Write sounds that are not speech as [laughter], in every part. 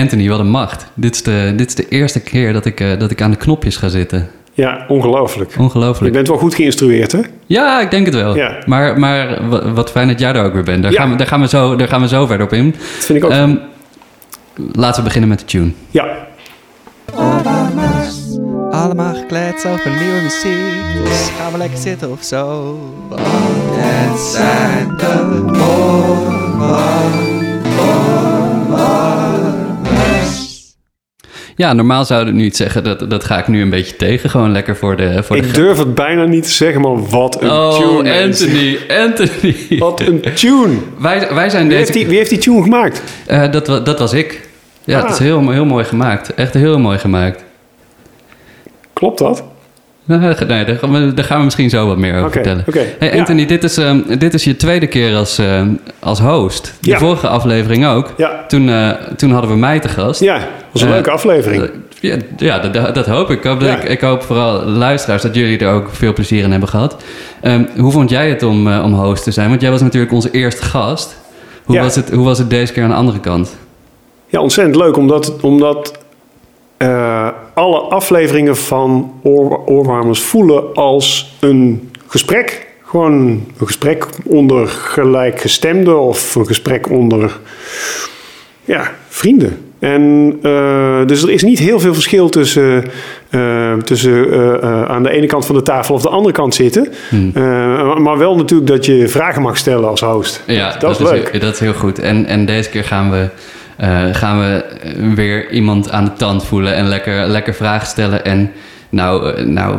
Anthony, wat een macht. Dit is de, dit is de eerste keer dat ik, eh, dat ik aan de knopjes ga zitten. Ja, ongelooflijk. Je Ongelooflijk. bent wel goed geïnstrueerd, hè? Ja, ik denk het wel. Ja. Maar, maar wa- wat fijn dat jij er ook weer bent. Daar, Ja. gaan, we, daar, gaan, we zo, daar gaan we zo verder op in. Dat vind ik ook. Ehm, laten we beginnen met de tune. ja, Allemaal gekleed over nieuwe muziek. Dus gaan we lekker zitten of zo. Want het zijn de Ja, normaal zouden we nu iets zeggen. Dat, dat ga ik nu een beetje tegen. Gewoon lekker voor de... Voor de ik durf het bijna niet te zeggen, maar wat een Oh, tune. mensen. Anthony, Anthony. [laughs] Wat een tune. Wij, wij zijn Wie deze... heeft, die, wie heeft die tune gemaakt? Eh, dat, dat was ik. Ja, Ah. het is heel, heel mooi gemaakt. Echt heel mooi gemaakt. Klopt dat? [laughs] Nee, daar gaan, we, daar gaan we misschien zo wat meer over vertellen. Hey Ja. Anthony, dit, is, ehm, dit is je tweede keer als, ehm, als host. De Ja. vorige aflevering ook. Ja. Toen, eh, toen hadden we mij te gast. Ja, dat was een Eh, leuke aflevering. Ja, ja dat, dat, hoop ik. Ik hoop, ik. ik hoop vooral luisteraars dat jullie er ook veel plezier in hebben gehad. Ehm, hoe vond jij het om, om host te zijn? Want jij was natuurlijk onze eerste gast. Hoe, was, het, hoe was het deze keer aan de andere kant? Ja, ontzettend leuk, omdat, omdat alle afleveringen van Oor, Oorwarmers voelen als een gesprek. Gewoon een gesprek onder gelijkgestemden of een gesprek onder ja, vrienden. En eh, dus er is niet heel veel verschil tussen, eh, tussen eh, aan de ene kant van de tafel of de andere kant zitten. Hmm. Maar wel natuurlijk dat je vragen mag stellen als host. Ja, dat, is leuk. Heel, dat is heel goed. En, en deze keer gaan we, eh, gaan we eh, weer iemand aan de tand voelen en lekker, lekker vragen stellen. En nou, eh, nou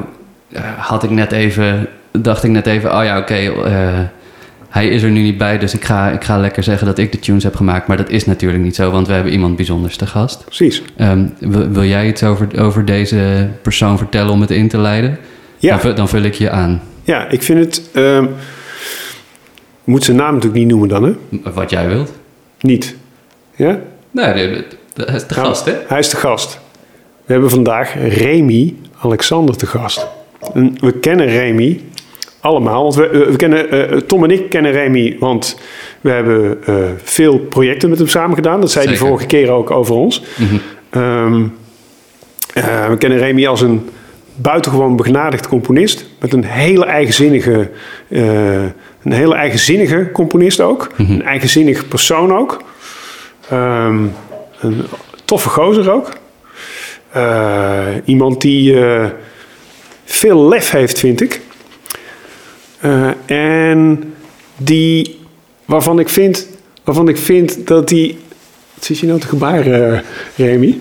had ik net even, dacht ik net even, oh ja, oké, hij is er nu niet bij, dus ik ga, ik ga lekker zeggen dat ik de tunes heb gemaakt. Maar dat is natuurlijk niet zo, want we hebben iemand bijzonders te gast. Precies. Ehm, wil, wil jij iets over, over deze persoon vertellen om het in te leiden? Ja. Dan, vul- dan vul ik je aan. Ja, ik vind het. ehm moet zijn naam natuurlijk niet noemen dan, hè? Wat jij wilt. Niet. Ja? Nee, de, de, de, de Nou, gast, hè? Hij is de gast. We hebben vandaag Remy Alexander te gast. En we kennen Remy allemaal. Want we, eh, we kennen, eh, Tom en ik kennen Remy, want we hebben eh, veel projecten met hem samen gedaan. Dat zei hij vorige keer ook over ons. Mhm. Ehm, eh, we kennen Remy als een buitengewoon begnadigd componist. Met een hele eigenzinnige, een hele eigenzinnige componist ook. Mhm. Een eigenzinnig persoon ook. Ehm, een toffe gozer ook. Eh, iemand die eh, veel lef heeft, vind ik. Eh, en die, waarvan ik vind, waarvan ik vind dat die... Wat zit je nou te gebaren, Remy?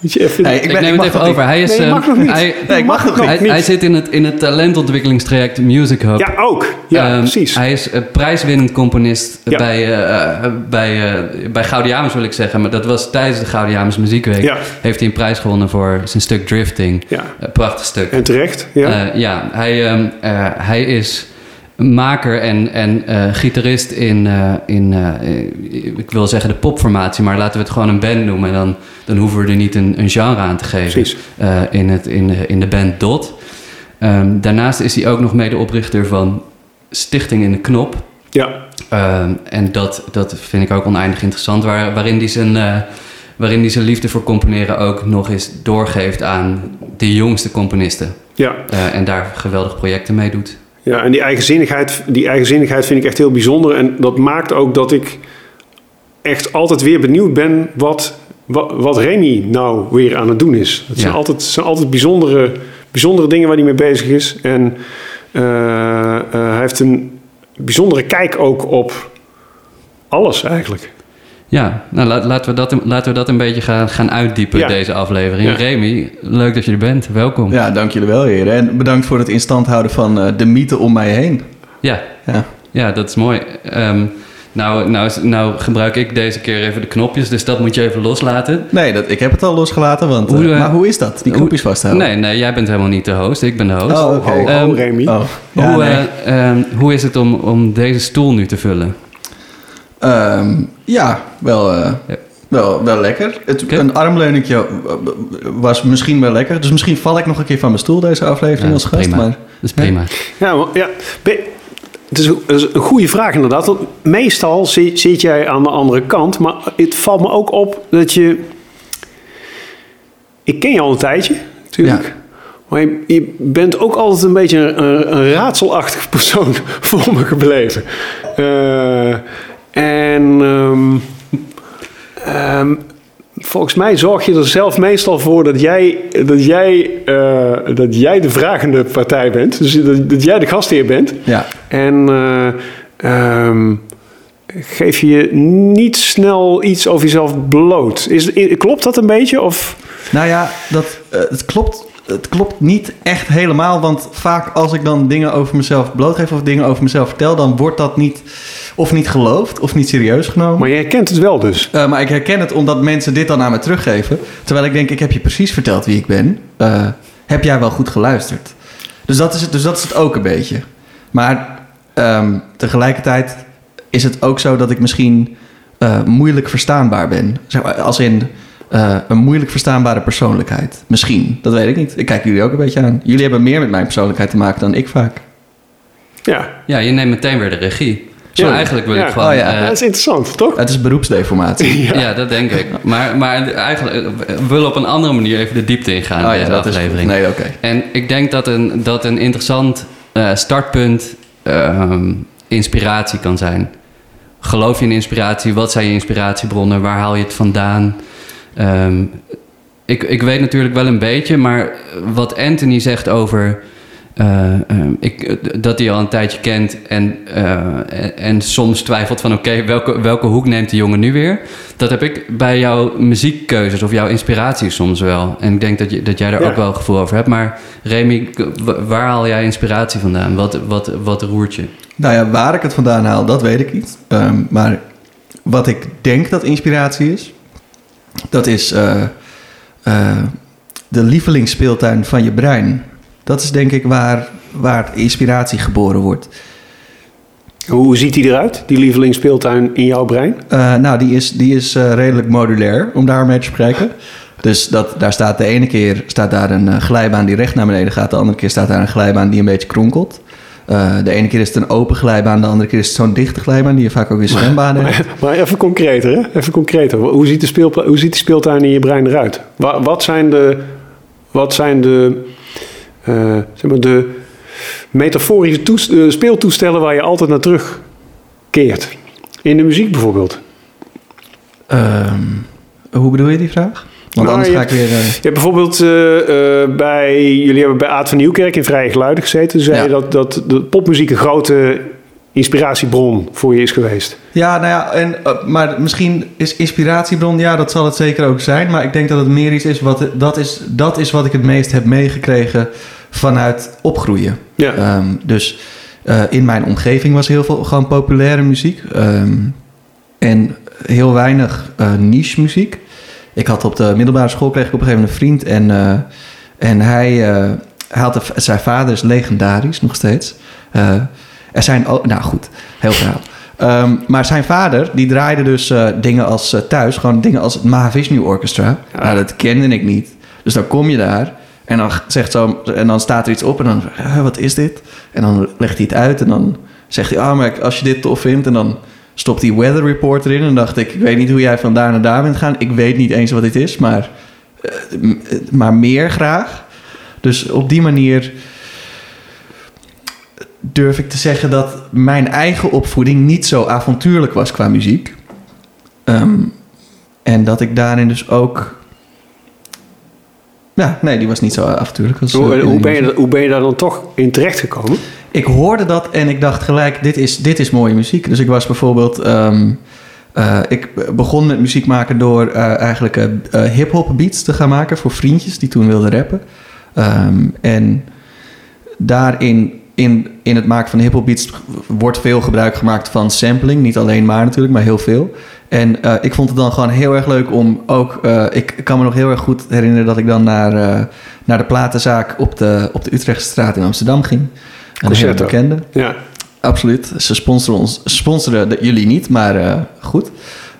Moet je even... Nee, ik neem ik het even over. Hij is, Nee, je eh, mag nog niet. Hij, Nee, ik mag nog hij, niet. hij zit in het, in het talentontwikkelingstraject Music Hub. Ja, ook. Ja, Ehm, precies. Hij is eh, prijswinnend componist Ja. bij, eh, eh, bij, eh, bij Gaudiamus, wil ik zeggen. Maar dat was tijdens de Gaudiamus Muziekweek. Ja. Heeft hij een prijs gewonnen voor zijn stuk Drifting. Ja. Een prachtig stuk. En terecht, ja. Eh, ja, hij, ehm, eh, hij is maker en, en eh, gitarist in, eh, in eh, ik wil zeggen de popformatie, maar laten we het gewoon een band noemen. En dan, dan hoeven we er niet een, een genre aan te geven in, het, in, de, in de band Dot. Ehm, daarnaast is hij ook nog medeoprichter van Stichting in de Knop. ja. Ehm, en dat, dat vind ik ook oneindig interessant, waar, waarin hij zijn... Waarin hij zijn liefde voor componeren ook nog eens doorgeeft aan de jongste componisten. Ja. En daar geweldige projecten mee doet. Ja, en die eigenzinnigheid, die eigenzinnigheid vind ik echt heel bijzonder. En dat maakt ook dat ik echt altijd weer benieuwd ben wat, wat, wat Remy nou weer aan het doen is. Het zijn altijd, zijn altijd bijzondere, bijzondere dingen waar hij mee bezig is. En eh, eh, hij heeft een bijzondere kijk ook op alles eigenlijk. Ja, nou la- laten, we dat, laten we dat een beetje gaan, gaan uitdiepen, Ja. deze aflevering. Ja. Remy, leuk dat je er bent. Welkom. Ja, dank jullie wel, heren. En bedankt voor het instand houden van eh, de mythe om mij heen. Ja, Ja. ja dat is mooi. Ehm, nou, nou, nou gebruik ik deze keer even de knopjes, dus dat moet je even loslaten. Nee, dat, ik heb het al losgelaten, want... eh, Hoe, eh, maar hoe is dat, die knopjes vasthouden? Nee, nee, jij bent helemaal niet de host. Ik ben de host. Oh, oké. Ho, ho, Ehm, Remy. Oh, ja, hoe, nee. eh, ehm, hoe is het om, om deze stoel nu te vullen? Ehm, ja, wel, eh, Ja. wel, wel lekker. Het, Oké. Een armleuningje was misschien wel lekker. Dus misschien val ik nog een keer van mijn stoel deze aflevering Ja, als gast. prima. Maar Dat is prima. Ja, maar- ja. Het is, een, goede vraag inderdaad. Want meestal zi- zit jij aan de andere kant. Maar het valt me ook op dat je... Ik ken je al een tijdje, natuurlijk. Ja. Maar je, je bent ook altijd een beetje een, een raadselachtig [laughs] persoon voor me gebleven. Eh, en ehm, ehm, volgens mij zorg je er zelf meestal voor dat jij, dat jij, eh, dat jij de vragende partij bent. Dus dat, dat jij de gastheer bent. Ja. En eh, ehm, geef je niet snel iets over jezelf bloot. Is, klopt dat een beetje? Of, Nou ja, dat, eh, het, klopt, het klopt niet echt helemaal. Want vaak als ik dan dingen over mezelf blootgeef of dingen over mezelf vertel, dan wordt dat niet of niet geloofd of niet serieus genomen. maar jij kent het wel dus. Eh, maar ik herken het omdat mensen dit dan aan me teruggeven. Terwijl ik denk, ik heb je precies verteld wie ik ben. Eh, heb jij wel goed geluisterd? Dus dat is het, dus dat is het ook een beetje. Maar ehm, tegelijkertijd is het ook zo dat ik misschien eh, moeilijk verstaanbaar ben. Zeg maar, als in eh, een moeilijk verstaanbare persoonlijkheid. Misschien, dat weet ik niet. Ik kijk jullie ook een beetje aan. Jullie hebben meer met mijn persoonlijkheid te maken dan ik vaak. Ja, Ja, je neemt meteen weer de regie. Ja. Maar eigenlijk wil Ja. ik gewoon... Oh ja. eh, dat is interessant, toch? Het is beroepsdeformatie. [laughs] ja. dat denk ik. Maar, maar eigenlijk eh, we willen op een andere manier even de diepte ingaan Oh in ja, deze dat is aflevering. Nee, oké. En ik denk dat een, dat een interessant eh, startpunt ehm, inspiratie kan zijn. Geloof je in inspiratie? Wat zijn je inspiratiebronnen? Waar haal je het vandaan? Ehm, ik, ik weet natuurlijk wel een beetje, maar wat Anthony zegt over eh, ehm, ik, dat hij al een tijdje kent en, eh, en, en soms twijfelt van oké, welke, welke hoek neemt die jongen nu weer? Dat heb ik bij jouw muziekkeuzes of jouw inspiratie soms wel. En ik denk dat, je, dat jij daar Ja. ook wel gevoel over hebt. Maar Remy, waar haal jij inspiratie vandaan? Wat, wat, wat roert je? Nou ja, waar ik het vandaan haal, dat weet ik niet. Ehm, maar wat ik denk dat inspiratie is, dat is eh, eh, de lievelingsspeeltuin van je brein. Dat is denk ik waar, waar inspiratie geboren wordt. Hoe ziet die eruit, die lievelingsspeeltuin in jouw brein? Eh, nou, die is, die is eh, redelijk modulair, om daar mee te spreken. Dus dat, daar staat de ene keer staat daar een eh, glijbaan die recht naar beneden gaat. De andere keer staat daar een glijbaan die een beetje kronkelt. De ene keer is het een open glijbaan, de andere keer is het zo'n dichte glijbaan die je vaak ook in zwembaden hebt. Maar, maar even concreter, hè? Even concreter. Hoe ziet de, speelpla- hoe ziet de speeltuin in je brein eruit? Wa- wat zijn de, wat zijn de, zeg maar de metaforische eh, speeltoestellen waar je altijd naar terugkeert? In de muziek bijvoorbeeld. Ehm, hoe bedoel je die vraag? Want Nou, anders je ga ik weer... eh, Je hebt bijvoorbeeld eh, eh, bij, jullie hebben bij Aad van Nieuwkerk in Vrije Geluiden gezeten. Zei Ja. je dat, dat de popmuziek een grote inspiratiebron voor je is geweest. Ja, nou ja, en, eh, maar misschien is inspiratiebron, ja, dat zal het zeker ook zijn. Maar ik denk dat het meer iets is wat, dat is, dat is wat ik het meest heb meegekregen vanuit opgroeien. Ja. Ehm, dus eh, in mijn omgeving was heel veel gewoon populaire muziek. Ehm, en heel weinig eh, niche muziek. Ik had op de middelbare school kreeg ik op een gegeven moment een vriend. En, eh, en hij, hij had een- zijn vader is legendarisch nog steeds. Er zijn ook, nou goed, heel verhaal. Ehm, maar zijn vader, die draaide dus dingen als thuis, gewoon dingen als het Mahavishnu Orchestra. Ja. Nou, dat kende ik niet. Dus dan kom je daar en dan, zegt zo, en dan staat er iets op en dan, "Huh, wat is dit? En dan legt hij het uit en dan zegt hij, ah, maar als je dit tof vindt, en dan stopt hij Weather Report erin. En dan dacht ik, ik weet niet hoe jij van daar naar daar bent gaan. Ik weet niet eens wat dit is, maar, eh, maar meer graag. Dus op die manier durf ik te zeggen dat mijn eigen opvoeding niet zo avontuurlijk was qua muziek. Ehm, en dat ik daarin dus ook. Ja, nee, die was niet zo avontuurlijk. Als, Hoe, eh, hoe, ben je, hoe ben je daar dan toch in terechtgekomen? Ik hoorde dat en ik dacht gelijk, dit is, dit is mooie muziek. Dus ik was bijvoorbeeld... ehm, eh, ik begon met muziek maken door eh, eigenlijk hip-hop beats te gaan maken voor vriendjes die toen wilden rappen. Ehm, en daarin, in, in het maken van hip-hop beats, wordt veel gebruik gemaakt van sampling. Niet alleen maar natuurlijk, maar heel veel. En eh, ik vond het dan gewoon heel erg leuk om ook. eh, ik kan me nog heel erg goed herinneren dat ik dan naar, eh, naar de platenzaak op de, op de Utrechtstraat in Amsterdam ging. Een hele Concerto. bekende. Ja. Absoluut. Ze sponsoren ons, sponsoren de- jullie niet, maar goed.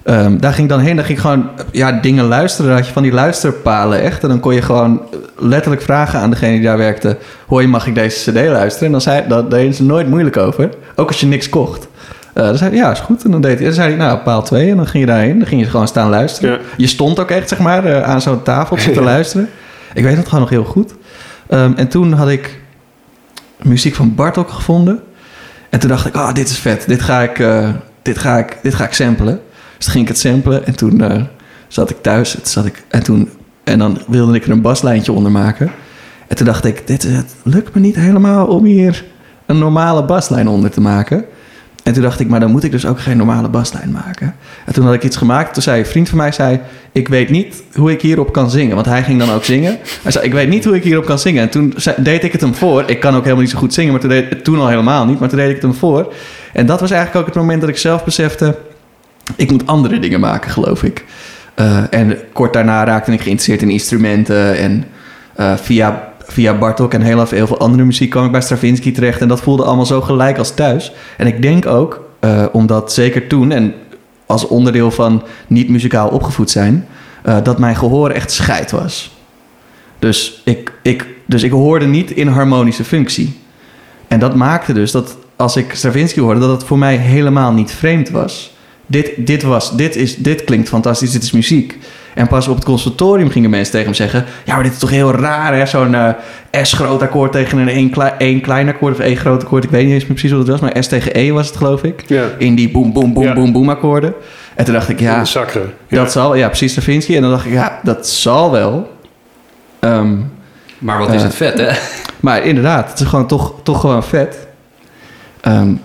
Ehm, daar ging ik dan heen, dan ging ik gewoon ja, dingen luisteren. Dan had je van die luisterpalen echt. En dan kon je gewoon letterlijk vragen aan degene die daar werkte: Hoi, mag ik deze CD luisteren? En dan zei, dat deden ze nooit moeilijk over. Ook als je niks kocht. Eh, dan zei hij, ja, is goed. En dan deed hij, dan zei hij, nou, paal 2. En dan ging je daarheen. Dan ging je gewoon staan luisteren. Ja. Je stond ook echt, zeg maar, eh, aan zo'n tafeltje te [laughs] luisteren. Ik weet het gewoon nog heel goed. Ehm, en toen had ik muziek van Bartok gevonden. En toen dacht ik, ah, dit is vet. Dit ga ik, eh, dit ga ik, dit ga ik samplen. Dus toen ging ik het samplen. En toen zat ik thuis. En, zat ik, en, toen, en dan wilde ik er een baslijntje onder maken. En toen dacht ik, dit, het lukt me niet helemaal om hier een normale baslijn onder te maken. En toen dacht ik, maar dan moet ik dus ook geen normale baslijn maken. En toen had ik iets gemaakt. Toen zei een vriend van mij, zei, ik weet niet hoe ik hierop kan zingen. Want hij ging dan ook zingen. Hij zei, ik weet niet hoe ik hierop kan zingen. En toen deed ik het hem voor. Ik kan ook helemaal niet zo goed zingen, maar toen, deed, toen al helemaal niet. Maar toen deed ik het hem voor. En dat was eigenlijk ook het moment dat ik zelf besefte, ik moet andere dingen maken, geloof ik. Eh, en kort daarna raakte ik geïnteresseerd in instrumenten. En eh, via, via Bartok en heel veel andere muziek kwam ik bij Stravinsky terecht. En dat voelde allemaal zo gelijk als thuis. En ik denk ook, eh, omdat zeker toen en als onderdeel van niet muzikaal opgevoed zijn, eh, dat mijn gehoor echt scheid was. Dus ik, ik, dus ik hoorde niet in harmonische functie. En dat maakte dus dat als ik Stravinsky hoorde, dat het voor mij helemaal niet vreemd was. Dit, dit, was, dit, is, dit klinkt fantastisch, dit is muziek. En pas op het conservatorium gingen mensen tegen hem zeggen... ja, maar dit is toch heel raar, hè? Zo'n eh, S-groot akkoord tegen een 1 klei, één klein akkoord... of E groot akkoord, ik weet niet eens meer precies wat het was... maar S tegen E was het, geloof ik. Ja. In die boem, boem, boem, Ja. boem, boem akkoorden. En toen dacht ik, ja, Ja. Sacre. Ja. dat zal... Ja, precies, Stravinsky. En dan dacht ik, ja, dat zal wel. Ehm, Maar wat is Eh, het vet, hè? maar inderdaad, het is gewoon toch, toch gewoon vet.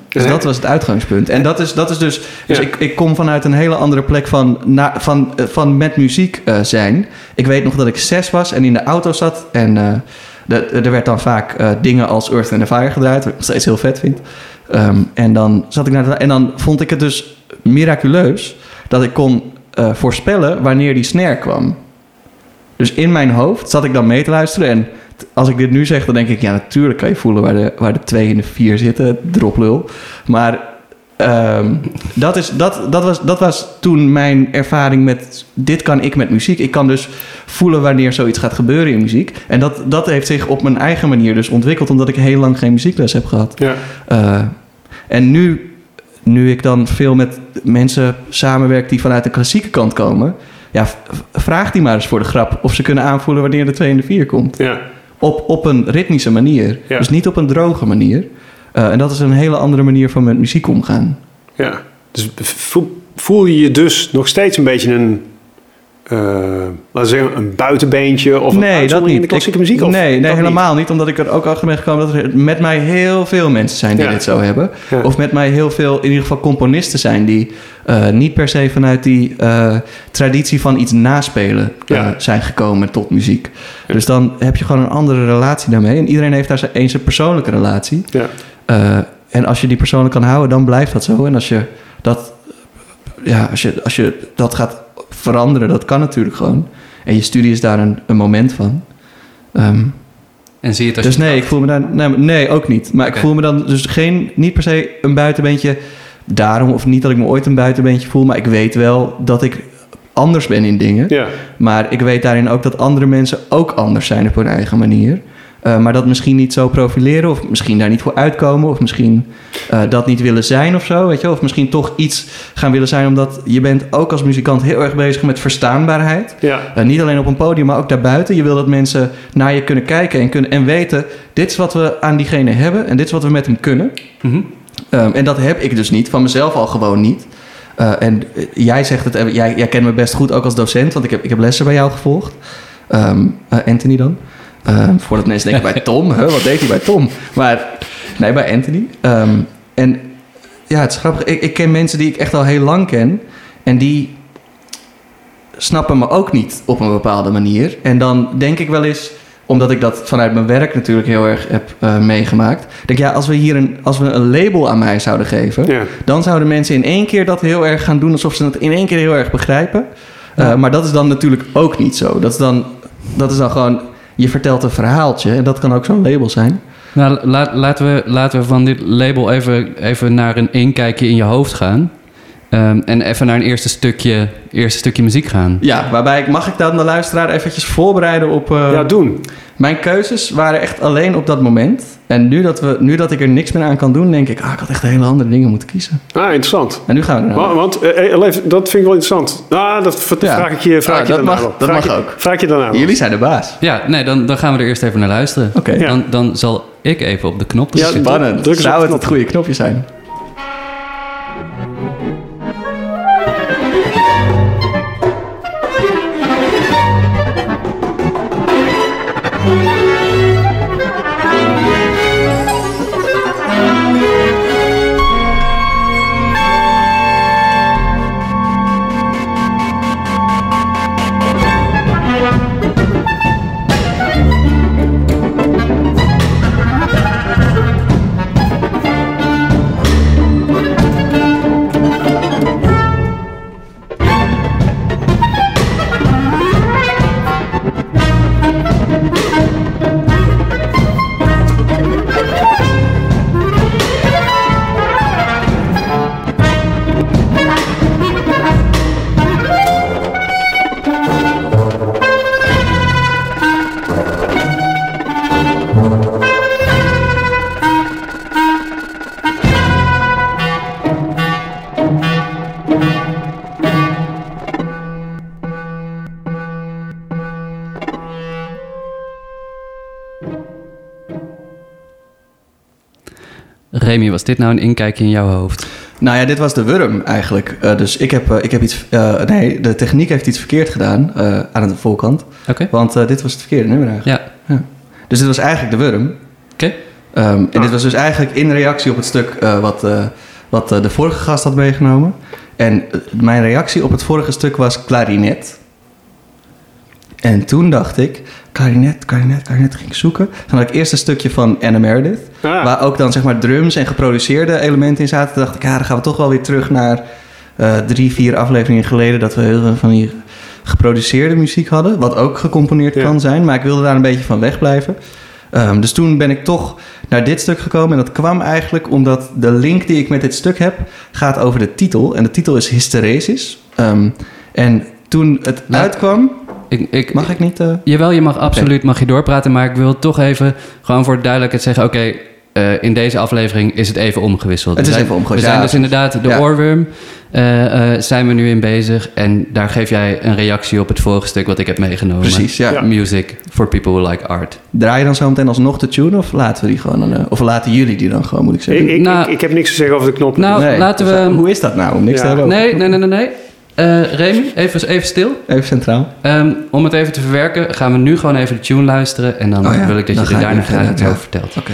Dus dat was het uitgangspunt. En dat is, dat is dus... Dus Ja. ik, ik kom vanuit een hele andere plek van, na, van, eh, van met muziek eh, zijn. Ik weet nog dat ik zes was en in de auto zat. En eh, de, er werd dan vaak dingen als Earth and the Fire gedraaid. Wat ik nog steeds heel vet vind. Ehm, en dan zat ik naar de, En dan vond ik het dus miraculeus... dat ik kon voorspellen wanneer die snare kwam. Dus in mijn hoofd zat ik dan mee te luisteren. En als ik dit nu zeg, dan denk ik... ja, natuurlijk kan je voelen waar de, waar de twee en de vier zitten. Droplul. Maar ehm, dat, is, dat, dat, was, dat was toen mijn ervaring met... dit kan ik met muziek. Ik kan dus voelen wanneer zoiets gaat gebeuren in muziek. En dat, dat heeft zich op mijn eigen manier dus ontwikkeld... omdat ik heel lang geen muziekles heb gehad. Ja. Eh, en nu, nu ik dan veel met mensen samenwerk die vanuit de klassieke kant komen, ja, vraag die maar eens voor de grap of ze kunnen aanvoelen wanneer de 2 en de 4 komt. Ja. Op, op een ritmische manier. Ja. Dus niet op een droge manier. Eh, en dat is een hele andere manier van met muziek omgaan. ja. Dus voel, voel je je dus nog steeds een beetje een... laten we zeggen, een buitenbeentje of een uitzondering in de klassieke Ik- muziek? Of nee, nee dat helemaal niet. Omdat ik er ook achter ben gekomen dat er met mij heel veel mensen zijn die Ja. dit zo hebben. Ja. Of met mij heel veel, in ieder geval componisten zijn die eh, niet per se vanuit die eh, traditie van iets naspelen Ja. zijn gekomen tot muziek. Dus dan heb je gewoon een andere relatie daarmee. En iedereen heeft daar zijn, eens een persoonlijke relatie. Ja. En als je die persoonlijk kan houden, dan blijft dat zo. En als je dat, ja, als je, als je dat gaat veranderen, dat kan natuurlijk gewoon. En je studie is daar een, een moment van. Ehm, En zie je het als dus je nee, ik voel me daar. Nee, nee ook niet. Maar ik voel me dan dus geen, niet per se een buitenbeentje. Daarom, of niet dat ik me ooit een buitenbeentje voel. Maar ik weet wel dat ik anders ben in dingen. Ja. Maar ik weet daarin ook dat andere mensen ook anders zijn op hun eigen manier. Eh, maar dat misschien niet zo profileren, of misschien daar niet voor uitkomen, of misschien eh, dat niet willen zijn of zo, weet je. Of misschien toch iets gaan willen zijn, omdat je bent ook als muzikant heel erg bezig met verstaanbaarheid. Ja. Eh, niet alleen op een podium, maar ook daarbuiten. Je wil dat mensen naar je kunnen kijken en, kunnen, en weten... dit is wat we aan diegene hebben en dit is wat we met hem kunnen. Mhm. Ehm, en dat heb ik dus niet, van mezelf al gewoon niet. En jij zegt het, jij, jij kent me best goed ook als docent, want ik heb, ik heb lessen bij jou gevolgd. Ehm, eh, Anthony dan. Ehm, voordat mensen denken bij Tom, huh, wat deed hij bij Tom? Maar nee, bij Anthony. Ehm, en ja, het is grappig. Ik, ik ken mensen die ik echt al heel lang ken. En die snappen me ook niet op een bepaalde manier. En dan denk ik wel eens, omdat ik dat vanuit mijn werk natuurlijk heel erg heb eh, meegemaakt. Denk ja, als we hier een, als we een label aan mij zouden geven, Ja. dan zouden mensen in één keer dat heel erg gaan doen alsof ze het in één keer heel erg begrijpen. Eh, maar dat is dan natuurlijk ook niet zo. Dat is dan, dat is dan gewoon, je vertelt een verhaaltje en dat kan ook zo'n label zijn. Nou, la- laten, we, laten we van dit label even, even naar een inkijkje in je hoofd gaan. Ehm, en even naar een eerste stukje, eerste stukje muziek gaan. Ja, waarbij ik, mag ik dan de luisteraar eventjes voorbereiden op... eh, ja, doen. Mijn keuzes waren echt alleen op dat moment. En nu dat, we, nu dat ik er niks meer aan kan doen, denk ik, ah, ik had echt hele andere dingen moeten kiezen. Ah, interessant. En nu gaan we er Want, want eh, eh, dat vind ik wel interessant. Ah, dat Ja. vraag ik je, vraag Ah, je dat daarna mag- wel. dat vraag mag je, ook. Vraag je daarna wel. Jullie zijn de baas. Ja, nee, dan, dan gaan we er eerst even naar luisteren. Oké. Ja. Dan, dan zal ik even op de knop Ja, drukken. Spannend. druk Zou het het goede knopje zijn? Remy, was dit nou een inkijkje in jouw hoofd? Nou ja, dit was de wurm eigenlijk. Eh, dus ik heb, eh, ik heb iets... eh, nee, de techniek heeft iets verkeerd gedaan eh, aan de voorkant. Oké. Want eh, dit was het verkeerde nummer eigenlijk. Ja, Dus dit was eigenlijk de wurm. oké. Ehm, en dit was dus eigenlijk in reactie op het stuk eh, wat, eh, wat de vorige gast had meegenomen. En mijn reactie op het vorige stuk was klarinet. En toen dacht ik, klarinet, klarinet, klarinet, ging ik zoeken. Toen had ik eerst een stukje van Anna Meredith. Ah. Waar ook dan zeg maar drums en geproduceerde elementen in zaten. Toen dacht ik, ja, dan gaan we toch wel weer terug naar eh, drie, vier afleveringen geleden... dat we heel veel van die geproduceerde muziek hadden. Wat ook gecomponeerd Ja. kan zijn. Maar ik wilde daar een beetje van wegblijven. Ehm, dus toen ben ik toch naar dit stuk gekomen. En dat kwam eigenlijk omdat de link die ik met dit stuk heb... gaat over de titel. En de titel is Hysteresis. Ehm, en toen het uitkwam... Ik, ik, Mag ik niet... eh, Jawel, je mag absoluut mag je doorpraten, maar ik wil toch even gewoon voor de duidelijkheid zeggen: oké, eh, in deze aflevering is het even omgewisseld. Het We is zijn- even omgewisseld, We zijn ja. dus inderdaad de Ja. oorworm, eh, eh, zijn we nu in bezig en daar geef jij een reactie op het vorige stuk wat ik heb meegenomen. Precies, ja. Music for people who like art. Draai je dan zo meteen alsnog de tune of laten we die gewoon... of laten jullie die dan gewoon, moet ik zeggen? Ik, ik, Nou- ik, ik heb niks te zeggen over de knop. Nou, Nee, laten dus, we. Hoe is dat nou, om niks Ja. te hebben? over- Nee, nee, nee, nee. nee. Eh, Remy, even, even stil. Even centraal. Ehm, om het even te verwerken, gaan we nu gewoon even de tune luisteren. En dan Oh ja, wil ik dat dan je er daarna graag iets ja. over vertelt. Oké.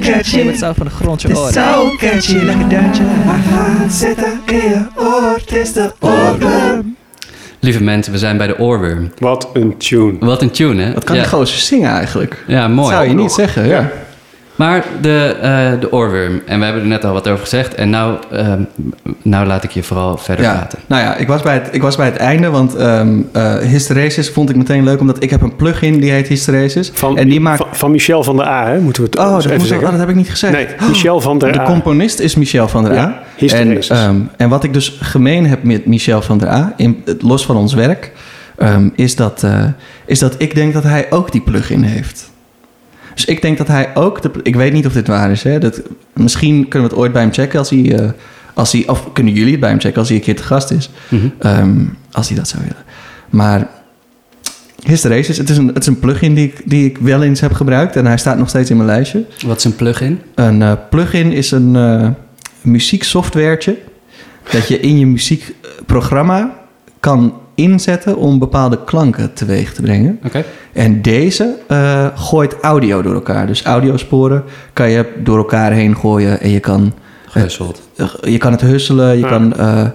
Catchy. Het zou van de grond je Het is oren. zo catchy, lekker duintje. Maar ga zitten in je oor, het is de oorworm. Lieve mensen, we zijn bij de oorworm. Wat een tune. Wat een tune, hè? Wat kan ja. die gozer zingen eigenlijk? Ja, Dat mooi. zou je niet zeggen, ja. Maar de, eh, de oorworm, en we hebben er net al wat over gezegd. En nou, ehm, nou laat ik je vooral verder Ja, praten. nou ja, ik was bij het, ik was bij het einde, want ehm eh, Hysteresis vond ik meteen leuk, omdat ik heb een plugin die heet Hysteresis. Van, en die maakt... van, van Michel van der A, hè? moeten we het Oh, dat, even moet, zeggen. oh, dat heb ik niet gezegd. Nee, Michel van der De A. componist is Michel van der A. Ja, en, Hysteresis. ehm, en wat ik dus gemeen heb met Michel van der A, in, het- los van ons werk, ehm, is, dat, eh, is dat ik denk dat hij ook die plugin heeft. Dus ik denk dat hij ook... De, ik weet niet of dit waar is. Hè? Dat, misschien kunnen we het ooit bij hem checken als hij... eh, als hij of kunnen jullie het bij hem checken als hij een keer te gast is. Mhm. Ehm, als hij dat zou willen. Maar Hysteresis, het is een, het is een plugin die ik, die ik wel eens heb gebruikt. En hij staat nog steeds in mijn lijstje. Wat is een plugin? Een eh, plugin is een eh muzieksoftwaretje dat je in je muziekprogramma kan inzetten om bepaalde klanken teweeg te brengen. Oké. En deze eh, gooit audio door elkaar. Dus audiosporen kan je door elkaar heen gooien en je kan, Gehusteld. eh, je kan het husselen, je Ja. kan eh,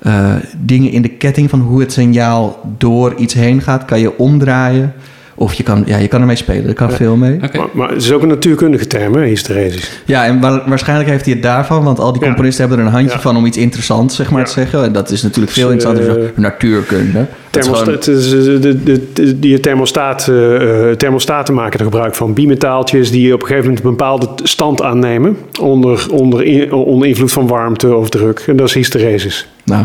eh, dingen in de ketting van hoe het signaal door iets heen gaat, kan je omdraaien. Of je kan, ja, je kan ermee spelen, er kan Ja. veel mee. Oké. Maar, maar het is ook een natuurkundige term, hè, hysteresis. Ja, en wa- waarschijnlijk heeft hij het daarvan, want al die Ja. componisten hebben er een handje Ja. van om iets interessants zeg maar, Ja. te zeggen. En dat is natuurlijk veel Dus, interessanter eh, dan natuurkunde. Dat is Thermosta- gewoon- het is, eh, de, de, de- die thermostaat, eh, eh, thermostaten maken er gebruik van. Bimetaaltjes die op een gegeven moment een bepaalde stand aannemen. Onder, onder, in- onder invloed van warmte of druk. En dat is hysteresis. nou,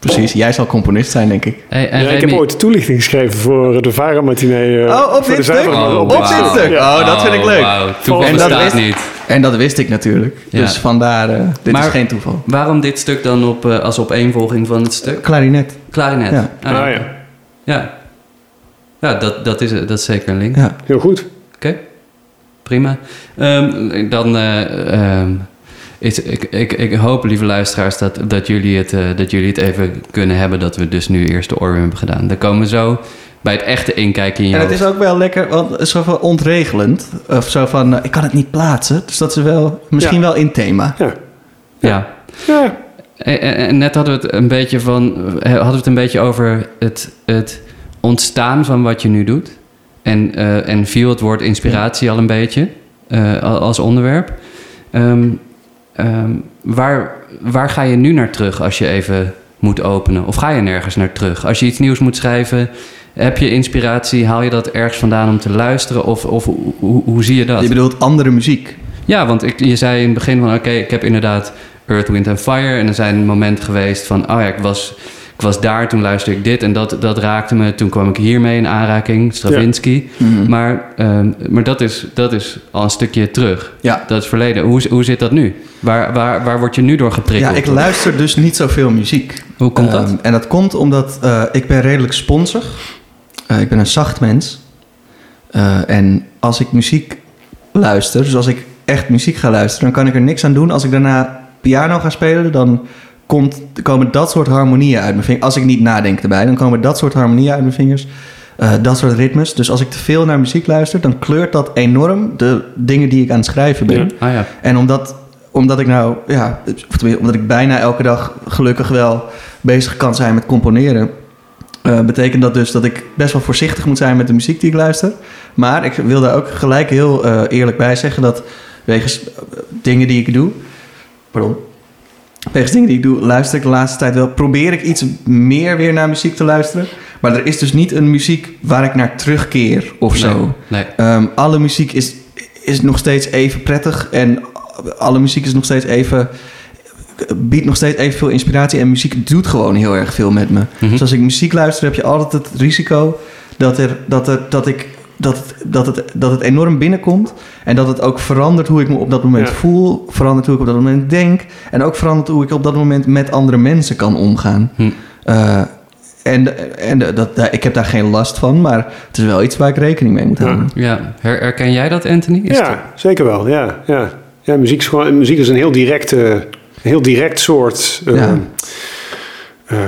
Precies, jij zal componist zijn, denk ik. Hey, en Ja, ik heb ooit toelichting geschreven voor de Vara matinee. eh, Oh, op voor dit de stuk? Oh, Op dit stuk? Oh, dat vind ik leuk. wauw. Toeval En dat wist- niet. En dat wist ik natuurlijk. Ja. Dus vandaar, eh, dit Maar- is geen toeval. Waarom dit stuk dan op, eh, als opeenvolging van het stuk? Klarinet. Klarinet. Ja. Ah, Ah ja, Ja, ja dat, dat, is, dat is zeker een link. Ja. heel goed. Oké, prima. Ehm, dan eh, ehm, is, ik, ik, ik hoop, lieve luisteraars, dat, dat, jullie het, eh, dat jullie het even kunnen hebben dat we dus nu eerst de oorworm hebben gedaan. Dan komen we zo bij het echte inkijken in je En het hoofd. is ook wel lekker, want het is zo van ontregelend. Of zo van, eh, ik kan het niet plaatsen. Dus dat is wel, misschien Ja. wel in thema. Ja. Ja. Ja, En, en- en net hadden we het een beetje van, eh, hadden we het een beetje over het, het ontstaan van wat je nu doet. En, eh, en viel het woord inspiratie al een beetje eh, al- als onderwerp. Ehm, ehm, waar, waar ga je nu naar terug als je even moet openen? Of ga je nergens naar terug? Als je iets nieuws moet schrijven, heb je inspiratie? Haal je dat ergens vandaan om te luisteren? Of, of hoe, hoe, zie je dat? Je bedoelt andere muziek. Ja, want ik, je zei in het begin van... oké, ik heb inderdaad Earth, Wind and Fire... en er zijn momenten geweest van... oh ja, ik was, ik was daar, toen luisterde ik dit... en dat, dat raakte me, toen kwam ik hiermee in aanraking, Stravinsky. Mhm. Maar, ehm, maar dat, is, dat is al een stukje terug. Ja. Dat is verleden. Hoe, hoe zit dat nu? Waar, waar, waar word je nu door geprikkeld? Ja, ik luister dus niet zoveel muziek. Hoe komt dat? Ehm, en dat komt omdat eh, ik ben redelijk sponsig. Eh, ik ben een zacht mens. Eh, en als ik muziek luister, dus als ik echt muziek ga luisteren, dan kan ik er niks aan doen. Als ik daarna piano ga spelen, dan komt, komen dat soort harmonieën uit mijn vingers. Als ik niet nadenk erbij, dan komen dat soort harmonieën uit mijn vingers. Eh, dat soort ritmes. Dus als ik te veel naar muziek luister, dan kleurt dat enorm de dingen die ik aan het schrijven ben. Ja. Ah ja. En omdat, omdat ik nou, ja, of omdat ik bijna elke dag gelukkig wel bezig kan zijn met componeren, eh, betekent dat dus dat ik best wel voorzichtig moet zijn met de muziek die ik luister. Maar ik wil daar ook gelijk heel eh, eerlijk bij zeggen dat wegens dingen die ik doe, pardon, wegens dingen die ik doe, luister ik de laatste tijd wel, probeer ik iets meer weer naar muziek te luisteren. Maar er is dus niet een muziek waar ik naar terugkeer of zo. Nee. Ehm, alle muziek is, is nog steeds even prettig en alle muziek is nog steeds even biedt nog steeds evenveel inspiratie en muziek doet gewoon heel erg veel met me. Mhm. Dus als ik muziek luister, heb je altijd het risico dat er dat er, dat ik dat het, dat, het, dat het enorm binnenkomt en dat het ook verandert hoe ik me op dat moment Ja. voel, verandert hoe ik op dat moment denk en ook verandert hoe ik op dat moment met andere mensen kan omgaan. Hm. Eh, en en dat, dat- ik heb daar geen last van, maar het is wel iets waar ik rekening mee moet houden. Ja, Her- herken jij dat, Anthony? Is ja zeker wel. Ja, ja. ja muziek, is gewoon, muziek is een heel direct, eh, heel direct soort. Ja. eh,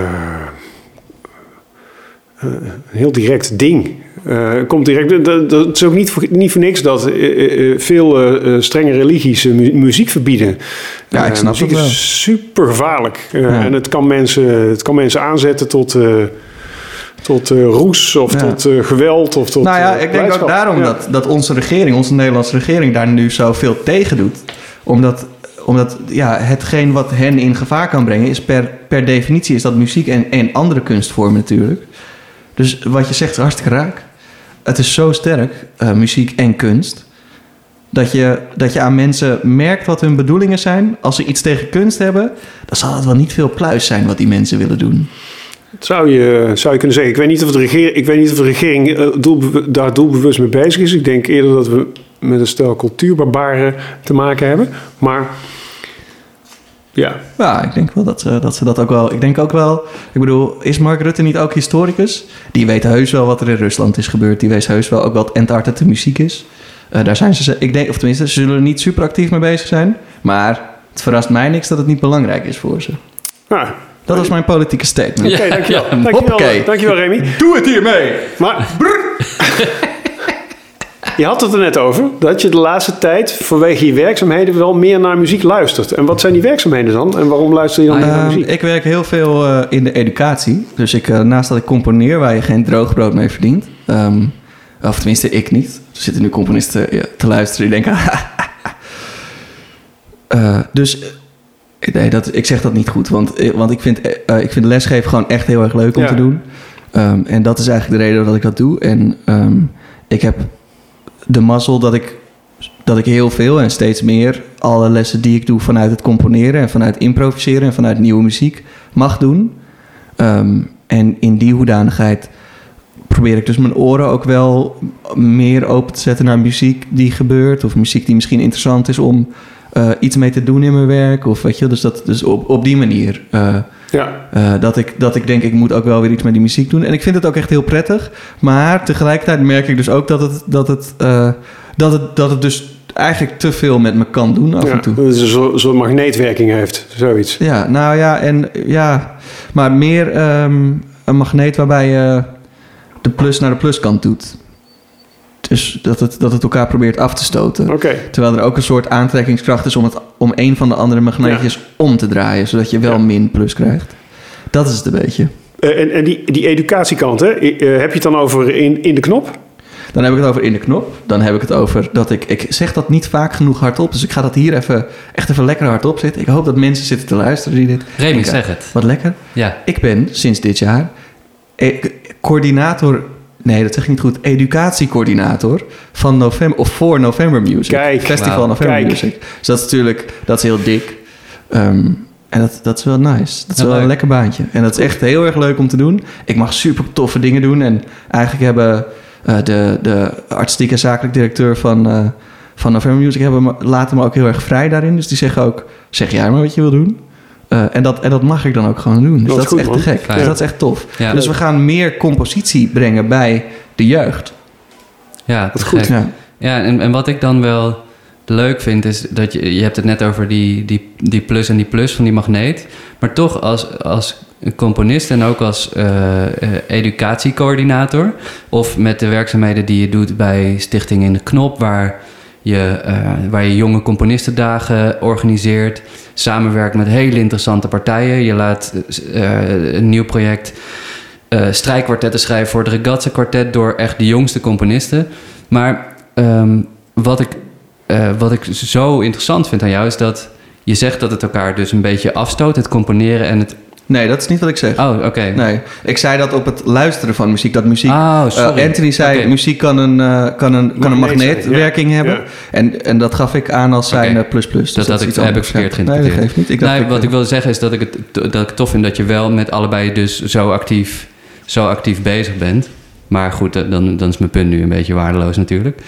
een heel direct ding. Eh, komt direct, dat, dat is ook niet voor, niet voor niks dat eh, eh, veel strenge religies mu- muziek verbieden. Ja, ik snap het wel. is super gevaarlijk. Ja. En het kan, mensen, het kan mensen aanzetten tot, tot roes of Ja. tot geweld. Of tot, nou ja, ik denk ook daarom Ja. dat, dat onze regering, onze Nederlandse regering, daar nu zoveel tegen doet. Omdat, omdat ja, hetgeen wat hen in gevaar kan brengen, is per, per definitie is dat muziek en, en andere kunstvormen natuurlijk. Dus wat je zegt is hartstikke raak. Het is zo sterk, eh, muziek en kunst, dat je, dat je aan mensen merkt wat hun bedoelingen zijn. Als ze iets tegen kunst hebben, dan zal het wel niet veel pluis zijn wat die mensen willen doen. Zou je, zou je kunnen zeggen. Ik weet niet of de regering, ik weet niet of de regering eh, daar doelbewust mee bezig is. Ik denk eerder dat we met een stel cultuurbarbaren te maken hebben. Maar ja, Ja, ik denk wel dat ze, dat ze dat ook wel. Ik denk ook wel. Ik bedoel, is Mark Rutte niet ook historicus? Die weet heus wel wat er in Rusland is gebeurd. Die weet heus wel ook wat Antarctica muziek is. Eh, daar zijn ze, ik denk, of tenminste, ze zullen er niet super actief mee bezig zijn. Maar het verrast mij niks dat het niet belangrijk is voor ze. nou, Dat was mijn politieke statement. oké, dankjewel. ja, dankjewel, dankjewel Remy. Doe het hiermee! Maar [laughs] je had het er net over dat je de laatste tijd vanwege je werkzaamheden wel meer naar muziek luistert. En wat zijn die werkzaamheden dan? En waarom luister je dan meer naar Ehm, muziek? ik werk heel veel eh, in de educatie. Dus ik, eh, naast dat ik componeer waar je geen droogbrood mee verdient. ehm, of tenminste, ik niet. Er zitten nu componisten eh, te luisteren die denken... [laughs] Eh, dus nee, dat, ik zeg dat niet goed. Want, want ik, vind, ik vind lesgeven gewoon echt heel erg leuk om Ja. te doen. Ehm, en dat is eigenlijk de reden dat ik dat doe. En ik heb de mazzel dat ik, dat ik heel veel en steeds meer alle lessen die ik doe vanuit het componeren en vanuit improviseren en vanuit nieuwe muziek mag doen. Ehm, en in die hoedanigheid probeer ik dus mijn oren ook wel meer open te zetten naar muziek die gebeurt. Of muziek die misschien interessant is om eh, iets mee te doen in mijn werk. Of weet je, dus, dat, dus op, op die manier. eh, Ja, eh, dat, ik, dat ik denk, ik moet ook wel weer iets met die muziek doen. En ik vind het ook echt heel prettig. Maar tegelijkertijd merk ik dus ook dat het, dat het, eh, dat het, dat het dus eigenlijk te veel met me kan doen af ja en toe. dat het soort, soort magneetwerking heeft, zoiets. Ja, nou ja, en ja, maar meer ehm, een magneet waarbij je de plus naar de pluskant doet. Dus dat het, dat het elkaar probeert af te stoten. Terwijl er ook een soort aantrekkingskracht is om, het, om een van de andere magneetjes om te draaien, zodat je wel Ja. min plus krijgt. Dat is het een beetje. Eh, en, en die, die educatiekant, hè? eh, heb je het dan over in, in de knop? Dan heb ik het over in de knop. Dan heb ik het over dat ik... Ik zeg dat niet vaak genoeg hardop. Dus ik ga dat hier even, echt even lekker hardop zetten. Ik hoop dat mensen zitten te luisteren die dit... Remy, zeg het. Wat lekker. Ja. Ik ben sinds dit jaar eh, coördinator... Nee, dat zeg ik niet goed. Educatiecoördinator van november... Of voor November Music. Kijk, Festival wauw, November kijk. Music. Dus dat is natuurlijk... Dat is heel dik. Ehm, en dat, dat is wel nice. Dat is Ja, wel een lekker baantje. En dat is echt heel erg leuk om te doen. Ik mag super toffe dingen doen. En eigenlijk hebben eh, de, de artistiek en zakelijk directeur van, eh, van November Music... Hebben laten me ook heel erg vrij daarin. Dus die zeggen ook... Zeg jij maar wat je wil doen. Eh, en, dat, en dat mag ik dan ook gewoon doen. Dus Dat dat, is goed, is echt man. te gek. Dus dat is echt tof. Ja. Dus we gaan meer compositie brengen bij de jeugd. Ja, Wat te goed. gek. Ja. Ja, en, en wat ik dan wel leuk vind, is dat je, je hebt het net over die, die, die plus en die plus van die magneet. Maar toch als, als componist en ook als eh, eh, educatiecoördinator, of met de werkzaamheden die je doet bij Stichting in de Knop, waar je, eh, waar je jonge componistendagen organiseert, samenwerkt met hele interessante partijen. Je laat eh, een nieuw project eh strijkkwartetten schrijven voor het Ragazza kwartet door echt de jongste componisten. Maar ehm, wat, ik, wat ik zo interessant vind aan jou is dat je zegt dat het elkaar dus een beetje afstoot, het componeren en het. Nee, dat is niet wat ik zeg. Oh, oké. Nee, ik zei dat op het luisteren van muziek. Dat muziek... Oh, Eh, sorry. Anthony zei, muziek kan een, eh, kan een, kan een magneetwerking ja. hebben. Ja. En, en dat gaf ik aan als zijn eh, plus plus. Dus dat, dat is ik, heb ik verkeerd geïnterpreteerd. Nee, dat geeft niet. Ik dacht, nee, ik, wat ik wilde zeggen is dat ik het dat ik tof vind dat je wel met allebei dus zo actief, zo actief bezig bent. Maar goed, dan, dan is mijn punt nu een beetje waardeloos natuurlijk.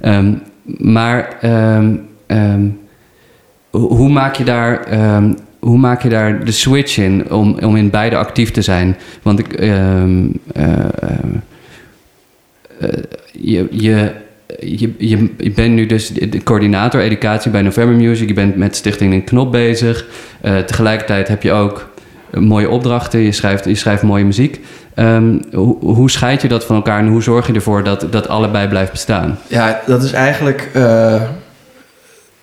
Ehm, maar ehm, ehm, hoe, hoe maak je daar, ehm, hoe maak je daar de switch in om, om in beide actief te zijn? Want ik, ehm, eh, je, je, je, je, bent nu dus de coördinator educatie bij November Music. Je bent met Stichting in Knop bezig. Tegelijkertijd heb je ook mooie opdrachten. Je schrijft, je schrijft mooie muziek. Ehm, hoe, scheid je dat van elkaar en hoe zorg je ervoor dat dat allebei blijft bestaan? Ja, dat is eigenlijk...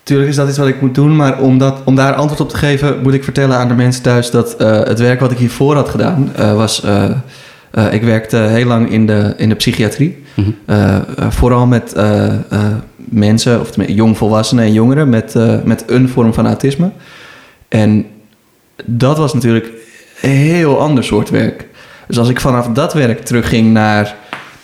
tuurlijk is dat iets wat ik moet doen, maar om, dat, om daar antwoord op te geven... moet ik vertellen aan de mensen thuis dat eh, het werk wat ik hiervoor had gedaan... eh, was... eh, ik werkte heel lang in de, in de psychiatrie. Mhm. Vooral met mensen, of jongvolwassenen en jongeren... Met, met een vorm van autisme. En dat was natuurlijk een heel ander soort werk. Dus als ik vanaf dat werk terugging naar